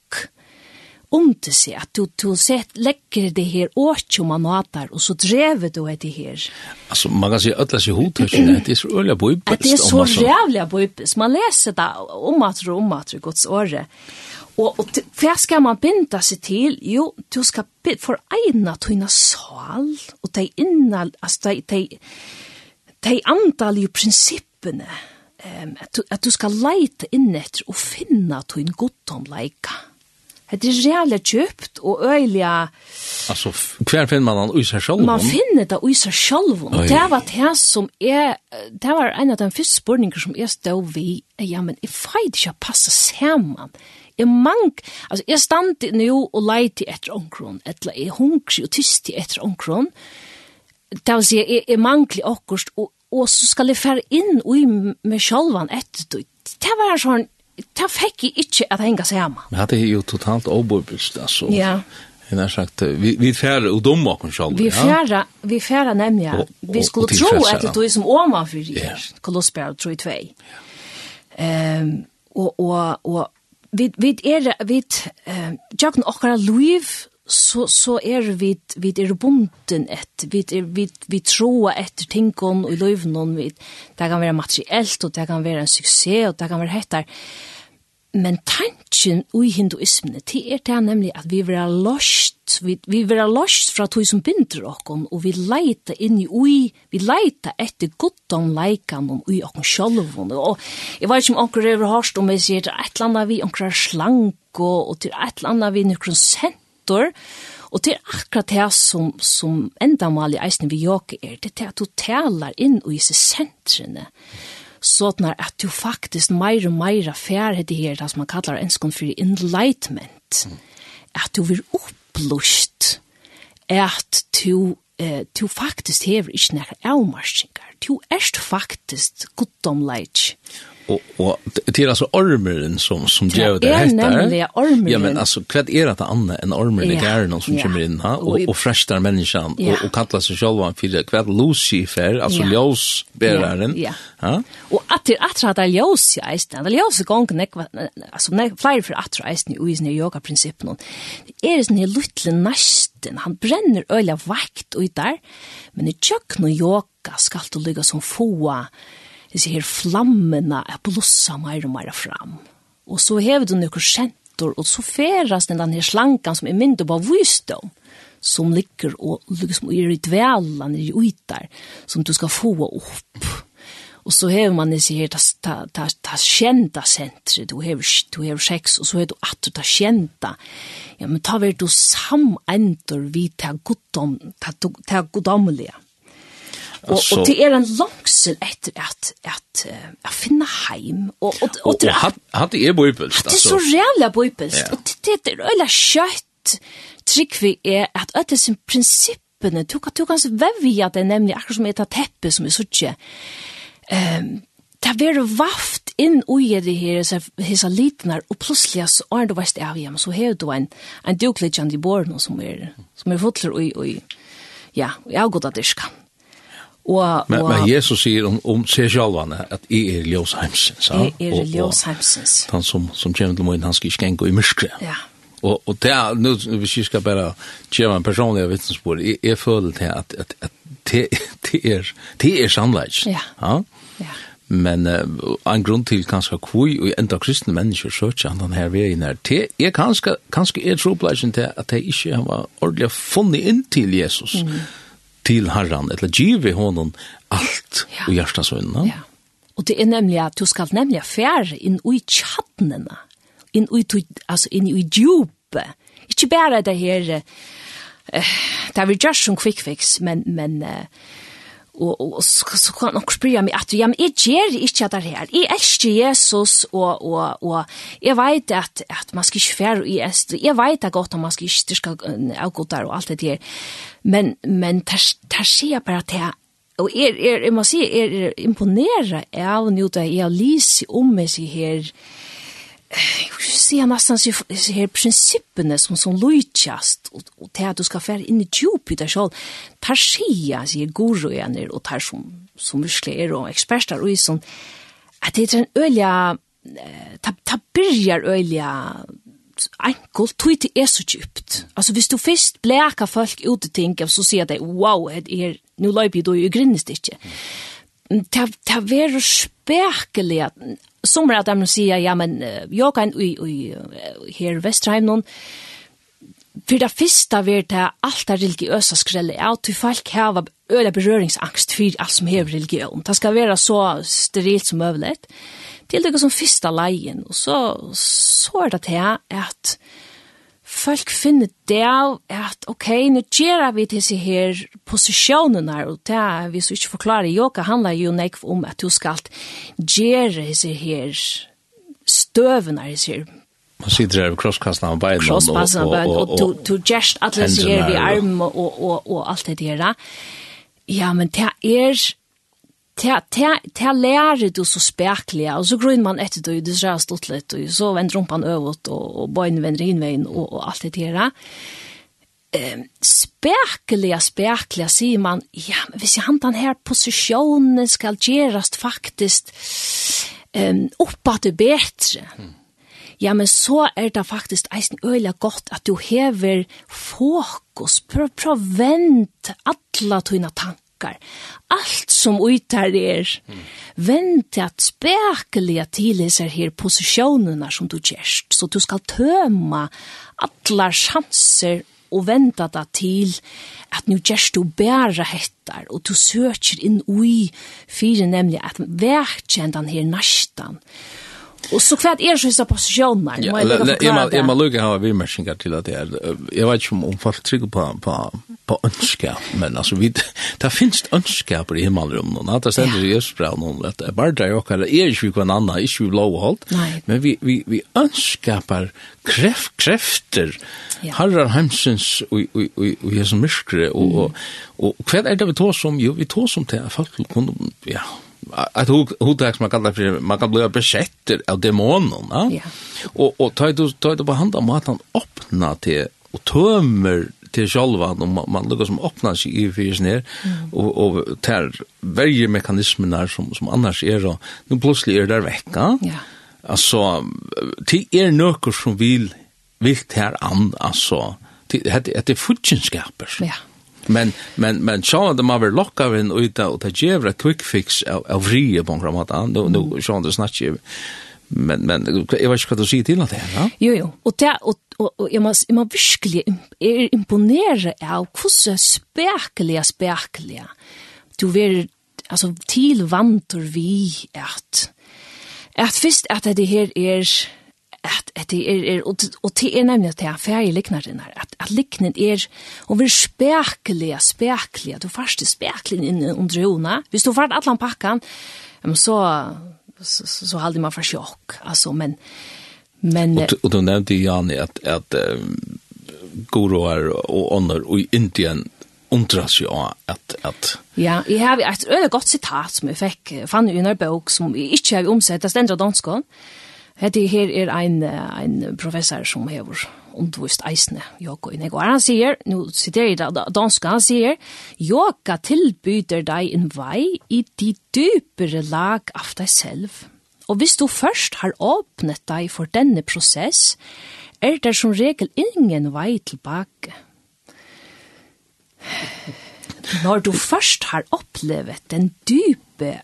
om seg, at du, du sett, legger det her åkje man åter, og så drever du etter her. Altså, man kan si at det er hodtøkene, det er så øyelig bøybest. At Det er så rævlig bøybest. Man leser det om at og om at det gods året. Og, og hva skal man binda seg til? Jo, du skal foreina tøyna sal, og de innal, altså, de, de, de andalige prinsippene, um, at, du, at du skal leite inn etter og finna tøyn goddomleika. Ja Det er reellt kjøpt og öjliga... Altså, hver finner man han i sig själv? Man finner det i sig själv. Och det var det som er... Det var en av de første spørninger som jeg stod vi. Ja, men jeg jag ikke å passe sammen. Jeg mang... altså jeg stand nå og leite etter omkron. Eller jeg hungri og tyst etter omkron. det vil si, jeg, jeg mangler akkurat. og, og så skal jeg fære inn i meg sjolvan etter, det. det var sånn, det fikk jeg ikke at henga seg hjemme. Ja, det er jo totalt overbevist, altså. Ja. Jeg har sagt, vi, vi færre og dumme oss selv. Vi færre, ja? vi færre nemlig, Og- Vi skulle tro at det er som åma for i yeah. Kolossberg, tror jeg, tvei. Yeah. Um, og, og, og vi, vi er, vi, um, tjøkken okkara liv, så så är er vi vi er bunden ett vi er, vi vi tror etter tinkon och löven någon vi det kan være materiellt och det kan være en succé och det kan være hettar men tanken i hinduismen det är det nemlig att vi vara lost vi vi vara lost fra tog som binder oss och vi leita in i ui vi leita etter gottan leikan om ui och själva och jeg vet ikke om onkel över harst om vi ser ett landa vi onkel slank och, til et ett landa vi nukron sent atter, og til akkurat det som, som enda mal i eisen vi jokke er, det er at du taler inn i disse sentrene, sånn at du faktisk mer og mer færre det her, det som man kallar enskånd for enlightenment, at du vil opplust, at du eh, du faktisk hever ikke nekker avmarskinger. Du erst faktisk goddomleik och och det är alltså ormeren som som gör det här. Det nämligen ormeren. Ja men alltså kvad är det annat än ormeren ja. det är någon som ja. kommer in här och och fräschar människan ja. och och kallar sig själv en fyra kvad Lucifer alltså ja. ljusbäraren. Ja. ja. Och att det att det är ljus ja ist det ljus gång neck alltså nej flyr för att det är ju i yoga principen. Det är det en liten nästen han bränner öliga vakt och där men i tjock nu yoga ska du ligga som foa disse her flammene er blossa mer og mer fram. Og så hever du noen kjentor, og så feras den denne slankan som er mindre på visdom, som ligger og liksom er i dvelan, er i uitar, som du skal få opp. Og så hever man disse her, ta, ta, ta kjenta sentre, du hever, du hever sex, og så hever du at du ta kjenta. Ja, men ta ver du samendor vi ta godom, ta, ta godomlige. Og, altså, og det er en langsel etter at, at, at finne heim. Og, og, og, og, og hadde er bøybelst. Det er så reelle bøybelst. Ja. Og det, det er øyla kjøtt. trykk vi er at øyla sin prinsippene, du kan, du kan vevja det nemlig, akkurat som et av teppet som er sutje. Um, det er var vaft inn ui det her, hisa litnar, og plutselig så er det verst av hjem, så har du en, en duklidjande i borne som er, som er fotler ui, ui, ja, jeg har gått av diska. Og, men, og, men Jesus sier om, om seg sjálvane at jeg er ljøsheimsens. Jeg er ljøsheimsens. Han som, som kommer til morgen, han skal ikke gå i myskre. Ja. Og, og det er, nu, hvis jeg skal bare gjøre en personlig vittnesbord, jeg, jeg føler til at, at, at det, det er, det er sannleis. Ja. ja. ja. Men uh, en grunn til kanskje kvui og enda kristne mennesker søkje han den her veien her, det er kanskje, kanskje er tropleisen til at de ikke har ordentlig funnet inn til Jesus. Mm til Herren, eller give honom allt ja. og hjertas vinna. Ja. Og det er nemlig at du skal nemlig fære inn i tjattnene, inn i, altså inn i djupet. Ikke bare det her, uh, det er vi gjør som quick fix, men, men uh, og, og, og så, så kan nok spyrja meg at ja, men jeg gjør ikke det her. Jeg elsker Jesus, og, og, og jeg vet at, at man skal ikke fære i est. Jeg vet at godt at man skal ikke styrke av godt der og alt det der. Men, men der, der sier jeg bare til Og er, er, jeg må si, er imponera av nå det jeg lyser om meg her, jag vill säga nesten så här prinsippene som som lojtjast och, och til att du ska fære in i Jupiter själv tar skia sig gorojaner och tar som, som muskler och experter och i sånt att det är en ölja ta, ta byrjar ölja enkelt, tog det er så djupt. Altså, hvis du først bleka folk ut i ting, så sier de, wow, det er, nu løyper du jo grinnes det Ta, ta er spekulig, som at de sier, ja men jeg kan i i här Västerheim noen, for det første vil det alt det religiøse skrelle, att til folk har öle berøringsangst for alt som er religion. Det skal være så sterilt som möjligt. Till det som første leien, og så så er det til at folk finner det av at, ok, nå gjør vi disse her posisjonene og det er, hvis du ikke forklarer yoga, handler jo nekv om at du skal gjøre disse her støvene, disse her Man sitter her ved krosskassen av beinen. Krosskassen av beinen, og, og, og, og du gjerst alle disse her i armen og, og, og alt det der. Ja, men det er ta lærer du så spekliga, og så grunn man etter du, du ser stått litt, og så vender rumpan øvåt, og, og bøyne vender innveien, og, og alt det der. Ehm spekliga, spekliga, sier man, ja, men hvis jeg han den her posisjonen skal gjerast faktisk um, oppa det bedre. ja, men så er det faktisk eisen øyla godt at du hever fokus, prøv, prøv vent alla tøyna tanker, tankar. Alt som uitar er, mm. vend til at her positionerna som du gjerst. Så du skal tøma alla chanser og venda da til at nu gjerst du bæra hettar og du søker inn ui fyrir nemlig at verkjendan her nastan. Och så kvart är det så positioner. Ja, jag man jag man lukar har vi matchningar till att det är jag vet inte om folk trycker på på på önskar men alltså vi där finns önskar på himmelrummen och det ständer ju just bra någon att det bara där och är ju ju kan annan är ju low hold. Men vi vi vi önskar på kräft kräfter. Harrar Hemsens och och och och här som myskre och och vad är det vi tar som? Jo vi tar som till folk kunde ja att hotak som man kallar för man kan bli besätter av demonerna. Ja. Och och ta du ta du på hand om att han öppnar till och tömmer till själva om man lukkar som öppnar sig i fyrs ner och och tär varje mekanismen som som annars är då nu plötsligt är där vecka. Ja. Alltså till er nökor som vill vill här an alltså det det är futchenskaper. Ja. Men men men så att man vill locka in ut och ta ge ett quick fix av av frie på något annat. Nu nu så det snatch ju. Men men jag vet inte vad du säger till att det, va? Jo jo. Och det och och jag måste jag måste verkligen är imponera av hur så spärkliga spärkliga. Du vill alltså till vantor vi att att först att det här är at att det er, er og, og det er nemlig at det er ferie liknar den her, at, at liknen er, og vi er spekelig, spekelig, du først er spekelig inn under jona, hvis du fart allan pakkan, så, så, så, så halde man for sjokk, altså, men, men... Og, og du nevnte, Jani, at, at um, goroar og ånder i Indien undras ju att att ja, jeg har et øye godt sitat som jeg fikk, fann i en bok som jeg ikke har omsett, det stendra danskån, Hette her er ein, ein professor som hever undervist eisne yoga i nego. Han sier, nu sitter jeg da danska, han sier, yoga tilbyder deg en vei i de dypere lag av deg selv. Og hvis du først har åpnet deg for denne prosess, er det som regel ingen vei tilbake. Når du først har opplevet den dype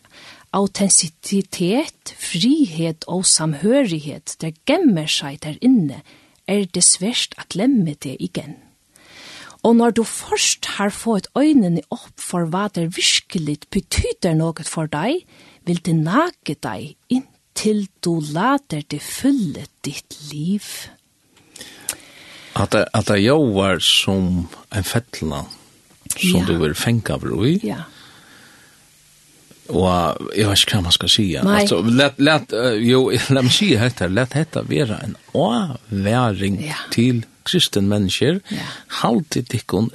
autentisitet, frihet og samhørighet der gemmer seg der inne, er det svært at glemme det igjen. Og når du først har fått øynene opp for hva det virkelig betyder noe for deg, vil det nage deg inntil du lader det fylle ditt liv. At det, at det jo som en fettla, som ja. du vil fengt av i, ja. Och jag vet ikke vad man ska säga. Alltså lätt lätt jo (laughs) la meg si dette. lätt dette være en avværing ja. till kristen mennesker. Ja. Halt tikkun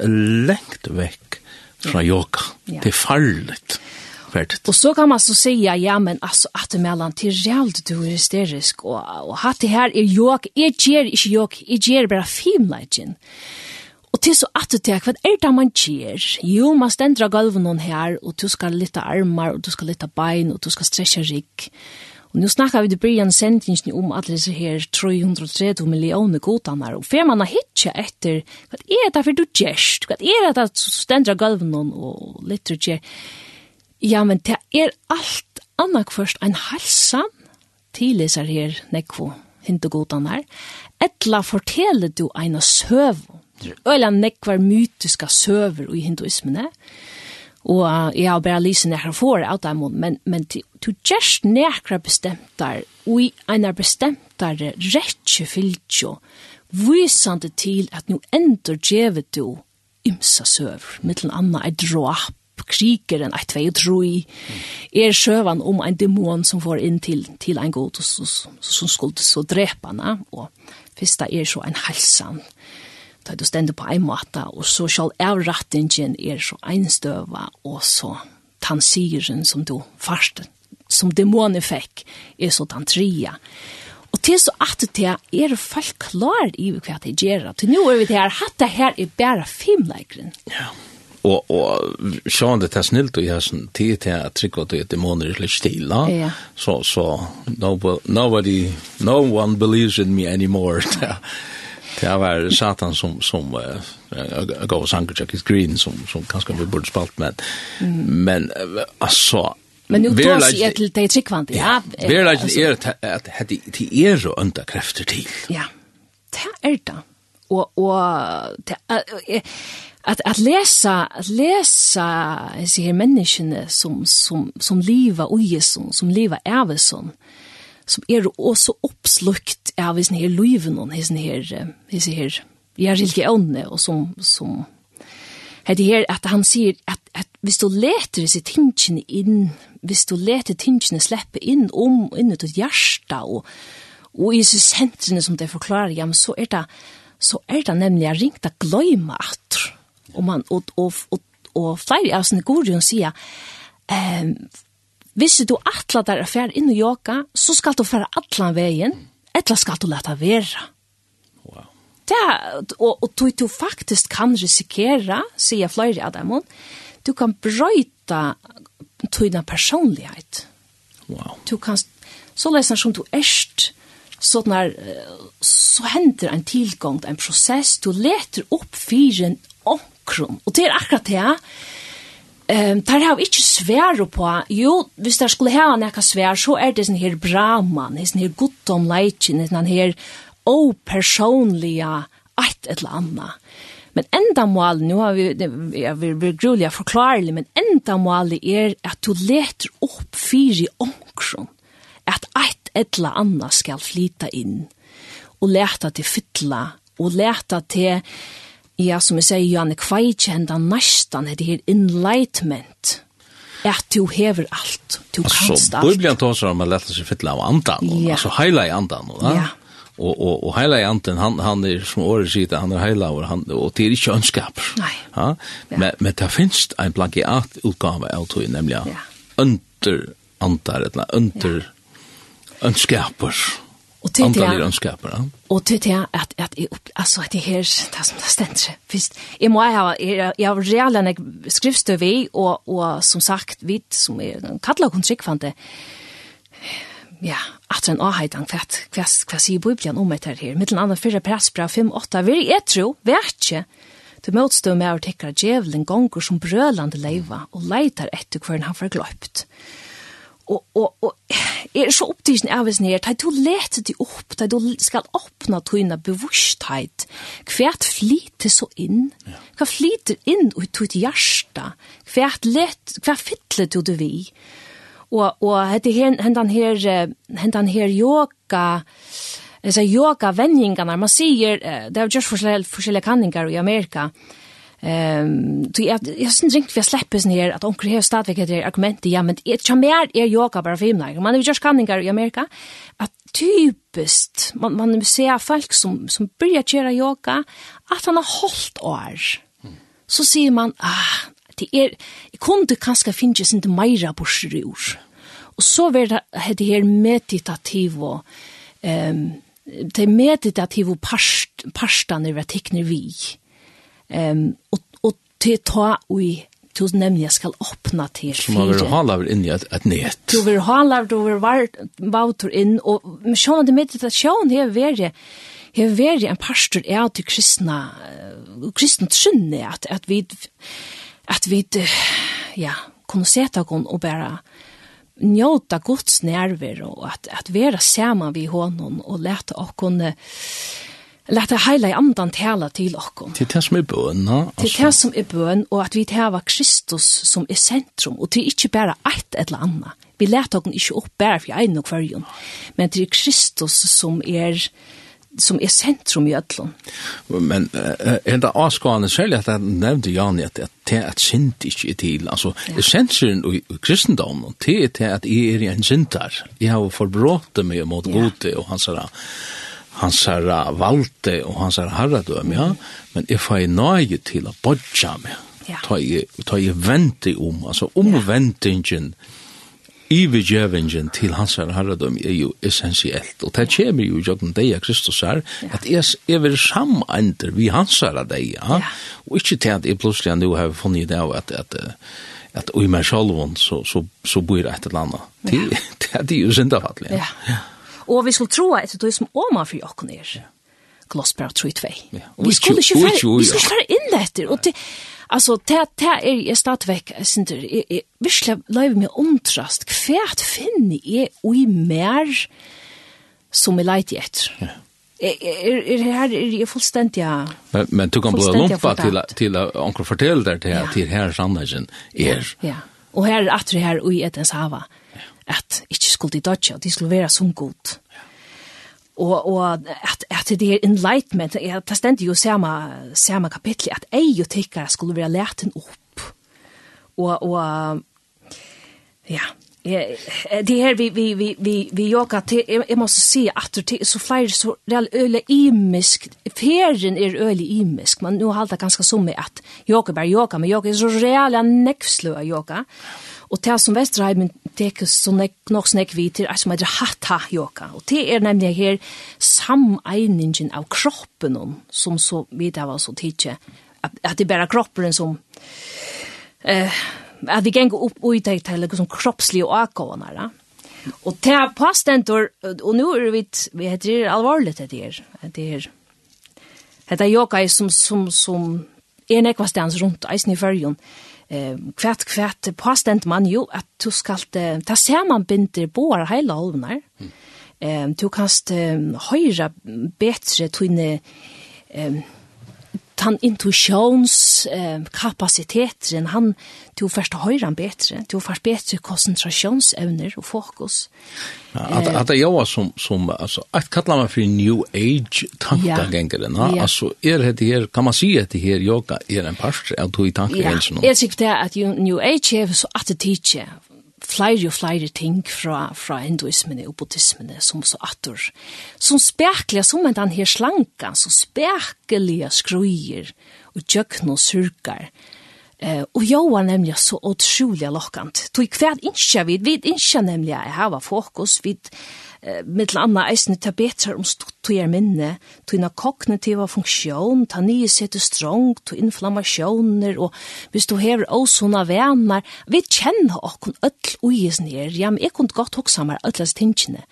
lengt vekk veck från yoga. Ja. Det er farligt. Färdigt. Och så kan man så säga ja men alltså att det mellan till realt du är hysterisk og, och hatt det här är jag är ger inte jok, är ger bara filmlegend. Og til så at du tek, hva er det man gjør? Jo, man stendra gulven noen her, og du skal lytte armar, og du skal lytte bein, og du skal stretcha rygg. Og nu snakkar vi til Brian sendingen om alle disse her 330 millioner godanar, og fer man har hitja etter, hva er det for du gjerst? Hva er det at du stendra gulven noen og lytter gjer? Ja, men det er alt annak først en halsan til disse her nekvo hindugodanar, etla forteller du eina søvn Det er øyla nekvar mytiska søver i hinduismene, og jeg har bare lyst nekra for av dem, men, men du gjerst nekra bestemtar, og i einar bestemtare rettje fylgjo, visande til at nu endur djevet du ymsa søver, mittel anna er drap, kriker en 1, 2, 3, er sjøvan om en demon som får inn til, til en god, som skulle så drepa henne, og fyrsta er så en halsan, da du stender på en måte, og så skal avrattingen er så einstøva, og så tansiren som du først, som dæmonen fikk, er så tantria. Og til så at det er folk klar i hva det gjør. Til nå er vi til her, hatt det her er bare filmleikeren. Ja, og, og sjående det er snilt og jeg sånn tid til at trykva det dæmoner er litt stille, Ja. Så, så nobody, nobody, no one believes in me anymore. (laughs) (laughs) Det var Satan som som uh, gav oss Anker Jackis Green som som kanske vi borde spalt med. Mm. Men alltså Men nu tar sig ett det dig ja. Ja, vi är lite är att hade det er så under krafter till. Ja. Det är det. Och och att att läsa att läsa sig människorna som som som lever och Jesus som lever ärveson som er også oppslukt av hisen her løyven og hisen her, hisen her, ja, religionene, og som, som det her at han sier at, at hvis du leter disse tingene inn, hvis du leter tingene slippe inn om, inn ut hjärsta og, og i disse sentrene som det forklarer, ja, men så er det, så er det nemlig jeg ringt å gløyme at, og man, og, og, og, og flere av sine gode sier, ehm hvis du atla der affær inn i yoga, så skal du færa atlan veien, eller skal du lete være. Wow. Det, og, og du, du faktisk kan risikere, sier flere av dem, du kan brøyta tøyna personlighet. Wow. Du kan, så leser som du erst, så, når, så hender en tilgang, en prosess, du leter opp fyren omkron, og det er akkurat det, Ehm tar har ikkje svær på. Jo, viss der skulle ha nokre svær, så er det sånn her Brahman, mann, er sånn her godt om leitjen, sånn her o personliga ett eller anna. Men enda mål, nu har vi, jeg vil bli grulig forklarlig, men enda mål er at du leter opp fyri omkron, at ett eller anna skal flyta inn, og leta til fylla, og leta til Ja, som jeg sier, Janne, hva er ikke enda næstan er det her enlightenment? At du hever alt, du altså, kanst alt. Bibelen tåser om at lette seg fylla av andan, ja. altså heila i andan, ja. ja. Og, og, og heila i andan, han, han er, som året sier, han er heila, og, han, og det er ikke ønskap. Nei. Ja? Ja. Men, men det finnes en plagiat utgave av tog, nemlig ja. under andar, eller under ja. ønskaper. Och till det är skapare. Och till det att att alltså att det här det som det ständigt. Visst, jag må ha jag har redan en vi, och och som sagt vid som är en katlakontrikt fant det ja, att en avheitan kvart, kvart, kvart sier Bibelen om etter her, mittel annan fyrre pressbra 5-8, vi er tro, vertje, Du motstå med å tekkere djevelen gonger som brølande leiva, og leitar etter hvern han får gløypt. Mm og, og, og er så opptidsen av oss her, du leter de opp, du skal opna tøyne bevursthet. Hvert flyter så inn, hva flyter inn ut ut jarsta kvært hvert, let, hvert fytler du det vi. Og, og hette her, hendan her, hendan her yoga, disse yoga-vendingene, man sier, det har just forskjellige, forskjellige kanningar i Amerika, Ehm um, jag jag syns inte vi släpper ner att onkel här stadvik det argument ja men det är mer är yoga bara för himlar. Man är just kanningar i Amerika att typiskt man man vill se folk som som börjar köra yoga att han har hållt år. Så ser man ah det är jag kunde kanske finnas inte mera borstrur. Och så blir det här meditativ och ehm det meditativa past pastan över teknik vi Ehm och och till ta ui du nämnde jag ska öppna till til fire. Som har vært halaver inn i et, et net. Du vil halaver, du vil vautur inn, og sjån det mitt, at sjån her veri, veri en pastor är til kristna, kristna trunne, at, at vi, at vi, ja, kunne seta gon og bare njóta Guds nerver og at, at vera saman vi honom og leta okkon uh, Lata heila i andan tala til okkom. Til det som er bøn, no? Til det som er bøn, og at vi tava Kristus som er sentrum, og til ikkje bæra eit eller anna. Vi leta okkom ikkje opp bæra for ein og kvarjon, men til Kristus som er som er sentrum i öllum. Men uh, er det avskående særlig at jeg nevnte Jan at det er at synd ikke er til. Altså, ja. essensen i kristendommen, det er til at jeg er en syndar. Jeg har forbrått meg mot ja. gode og hans herre hans herra valde og hans herra herradøm, ja. Men jeg får nøye til å bodja meg. Ja. Ta jeg, ta jeg vente om, altså omventingen, ivergjøvingen til hans herra herradøm er jo essensielt. Og det kommer jo den deg av Kristus her, at jeg, er vel samender vi hans herra deg, ja. Og ikke til at jeg plutselig nå har funnet det av at, at, at, og i meg selv så, så, så bor et eller annet. Det, det er jo syndafattelig. Ja. ja. Og vi skulle tro at det er som åma for jokken er. Ja. Glossberg 3-2. Ja. Vi skulle ikke være, vi skulle ikke være inn etter. Og det, altså, det, det er jeg stadigvæk, jeg synes det, jeg, jeg virkelig løyver meg omtrast. Hvert finner jeg og i mer som jeg leiter etter. Ja. Er, er, er her er jeg fullstendig men, men du kan blå lumpa til, til anker fortelle deg til, ja. til her sannheten er. Ja, og her er atre her ui etens hava. Ja at ikkje skulle de dodge, at de skulle være som god. Og, og at, at det er enlightenment, jeg, det stender jo samme, samme kapittel, at jeg jo tykker skulle være leten opp. Og, og ja, Ja, det här vi vi vi vi vi jogga till jag måste se att det så flyr så real öle imisk färgen är öle imisk men nu håller ganska som med att jogga bara jogga men jogga är så reala näxlö jogga Og det som Vesterheimen teker så nek, nok snakk vi til, som heter hatha-yoga. Og det er nemlig her samegningen av kroppen, som så vidt av oss å tidsje, at, at det er bare kroppen som... Eh, at vi gengur upp og uttægt til liksom kroppslige avgående, Ja. Og det er pastentor, og nå er vi, vi heter det alvorligt det her, det her. Det er yoga som, som, som er nekva stans rundt, eisen i fyrjon. Eh, eh, kvært, kvært påstent man jo at du skal ta ta man binder båra heila halvnar. Eh, du kanst eh, høyra tunne eh, han intuitions eh, kapaciteten han to första han bättre to först bättre koncentrationsevner och fokus. Ja, att eh, att det jo som som alltså att kalla man för new age tankegången ja, ja. alltså är det här kan man säga att det här yoga är en part av tog i tanken ja. eller så. Ja, jag tycker att new age är så att det teacher flere og flere ting fra, fra hinduismen og buddhismen som så atter. Som spekler, som en den her slanka, som spekelige skruier og djøkken og surkar. Eh, og jeg var nemlig så utrolig lokkant. Tog hver innskje vi, vi innskje nemlig jeg har fokus, vi eh, mitt anna eisne ta betra om stuttujar minne, tuina kognitiva funksjon, ta nye sete strong, tu inflammasjoner, og hvis du hever åsona venar, vi kjenner okkon öll uies nir, ja, men jeg kunne godt hoksa meg öllast tingene.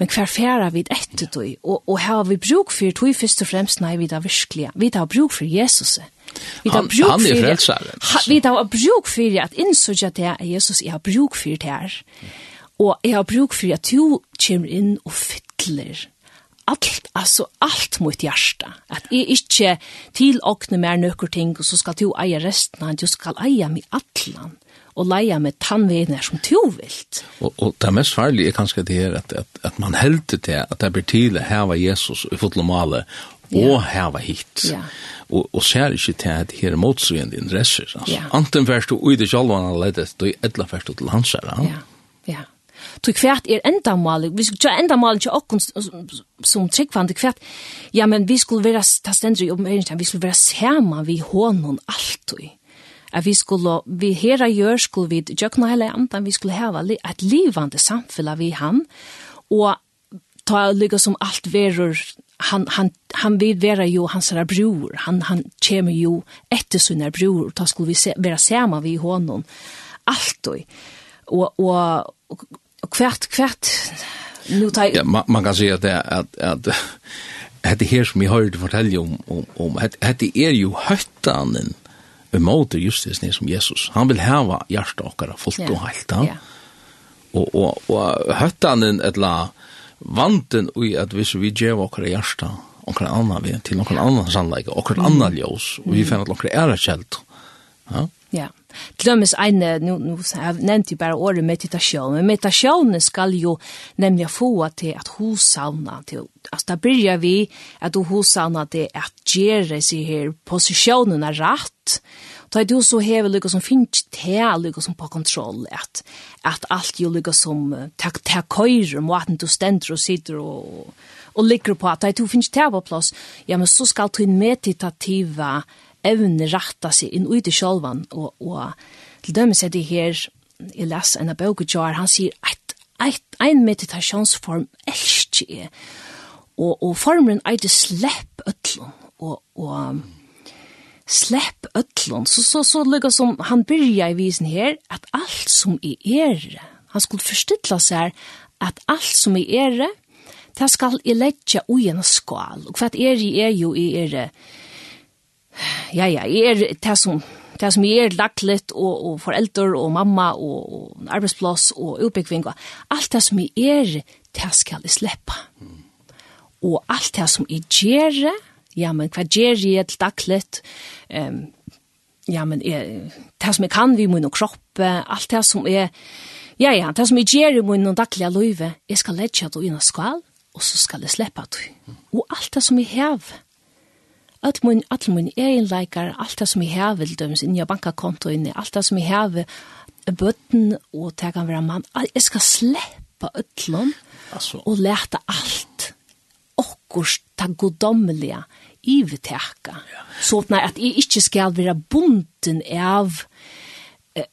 Men hver fjæra vid etter tog, og, og her har vi bruk for tog først og fremst, nei, vi har virkelig, vi har bruk for Jesus. Vi har bruk han er frelsaren. Vi har bruk for at innsøkja det, Jesus, jeg har bruk for det her. Mm Og jeg har bruk for at du kommer inn og fytler alt, altså alt mot hjärsta. At jeg ikke tilåkne mer nøkker ting, og så skal du eie resten, du skal eie med atlan, og leie med tannvener som du vilt. Og, og det mest farlige er kanskje det her, at, at, at man helder til at det blir tidlig heva Jesus i fotlomale, og ja. heva hit. Ja. Og, og ser ikke til at her er motsugende interesser. Altså. Ja. Anten først du ui det sjalvan allerede, du er edla først til hans her. Ja, ja tog kvært er endamål, vi skulle ja enda mal til okken som tryggvande kvært, ja, men vi skulle vera ta stendri om oppenberingen, vi skulle vera sama vi hånden alltid. At vi skulle, vi hera gjør, skulle vi jökna hele andan, vi skulle heva et livande samfella vi han, og ta lykka som alt verur, han han han vil vera jo hans här bror han han kommer jo efter sina bror ta då skulle vi se, vera sama vi honom allt og og, og kvært kvært nu tar ja, man, man kan säga att det att att (laughs) hade här som jag hörde fortälja om om om hade er ju höttanen emot just det som Jesus. Han vill häva hjärta och fullt och helt. Ja. Och och och höttanen eller vanten i att vi så vi ger våra hjärta och annan vi till någon annan sannleik och någon annan ljus och vi finner att några är kält. Ja. Ja. Glömmes en nu, nu jag nämnde ju bara året meditation, men meditationen skall ju nämligen få till att hosavna till Alltså där börjar vi att du hosavna till att göra sig här positionerna rätt. Ta du så hever lukka som finnes til lukka som på kontroll, at, at alt jo lukka som ta, ta køyre måten du stender og sitter og, og ligger på, at ta du finnes til på plass, ja, men så skal du meditativa meditativa evne ratta seg inn ut i sjolvan, og, og til dømes er det her, jeg les en av bøkejar, han sier at ein meditasjonsform elsker jeg, og, og formen er det slepp øtlån, og, og slepp ötlon. Så, så, så lykka som han byrja i visen her, at alt som i er han skulle forstilla seg at alt som i er det skal i letja ui en skal. Og hva er i er jo i er, ja, ja, jeg er det som, det som jeg er laglet, og, og foreldre, og mamma, og, og arbeidsplass, og utbyggving, og alt det som jeg er, det skal jeg slippe. Mm. Og alt det som jeg gjør, ja, men hva gjør jeg til daglet, um, ja, men jeg, det som jeg kan vi må og kroppe, alt det som jeg, ja, ja, det som jeg gjør i min og daglige løyve, jeg skal ledge det inn i skal, og så skal jeg slippe det. Og alt det som jeg hever, Alt mun, alt mun egenleikar, alt det som jeg har vil dømes inn i bankakontoen, alt det som jeg har bøtten og det kan være mann. Jeg skal slippe øtlån og lete alt. Okkurs ta goddommelige iveteka. Ja. Så nei, at jeg ikke skal være bunden av eh,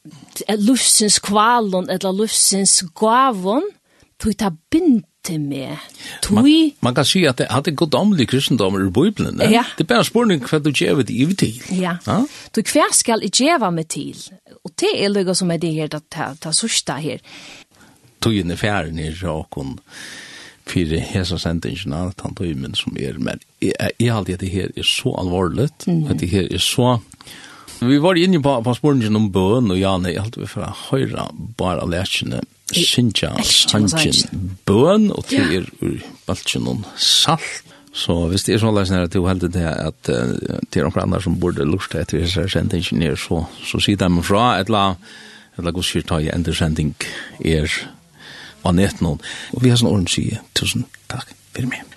lufsens kvalon eller lufsens gavon, tog ta bind til meg. Tui... Man, man kan si at det hadde gått omlig kristendom i Bibelen, ne? Ja. Det er bare spørning hva du gjør det i til. Ja. ja? Du, hva skal jeg gjøre meg til? Og det er noe som er det her, det er sørste her. Tøyen er fjerde nere, og hun fyrir hesa av tann tøymen som er, men jeg, jeg, jeg, det her er så alvorlig, mm. det her er så Vi var inne på, på spørningen om bøn, og Janne, jeg halte vi fra høre bare lærkjene, Sintja, Sanjen, bøn, og til er ur baltjen om salt. Så hvis det er sånn løsning at du heldig det at det er noen andre som burde lurt etter hvis jeg sendte sendt ingenier, så, så sier de fra et la, et la gos kyrta i endersending er av nett noen. Og vi har sånn ordentlig sige. tusen takk for meg.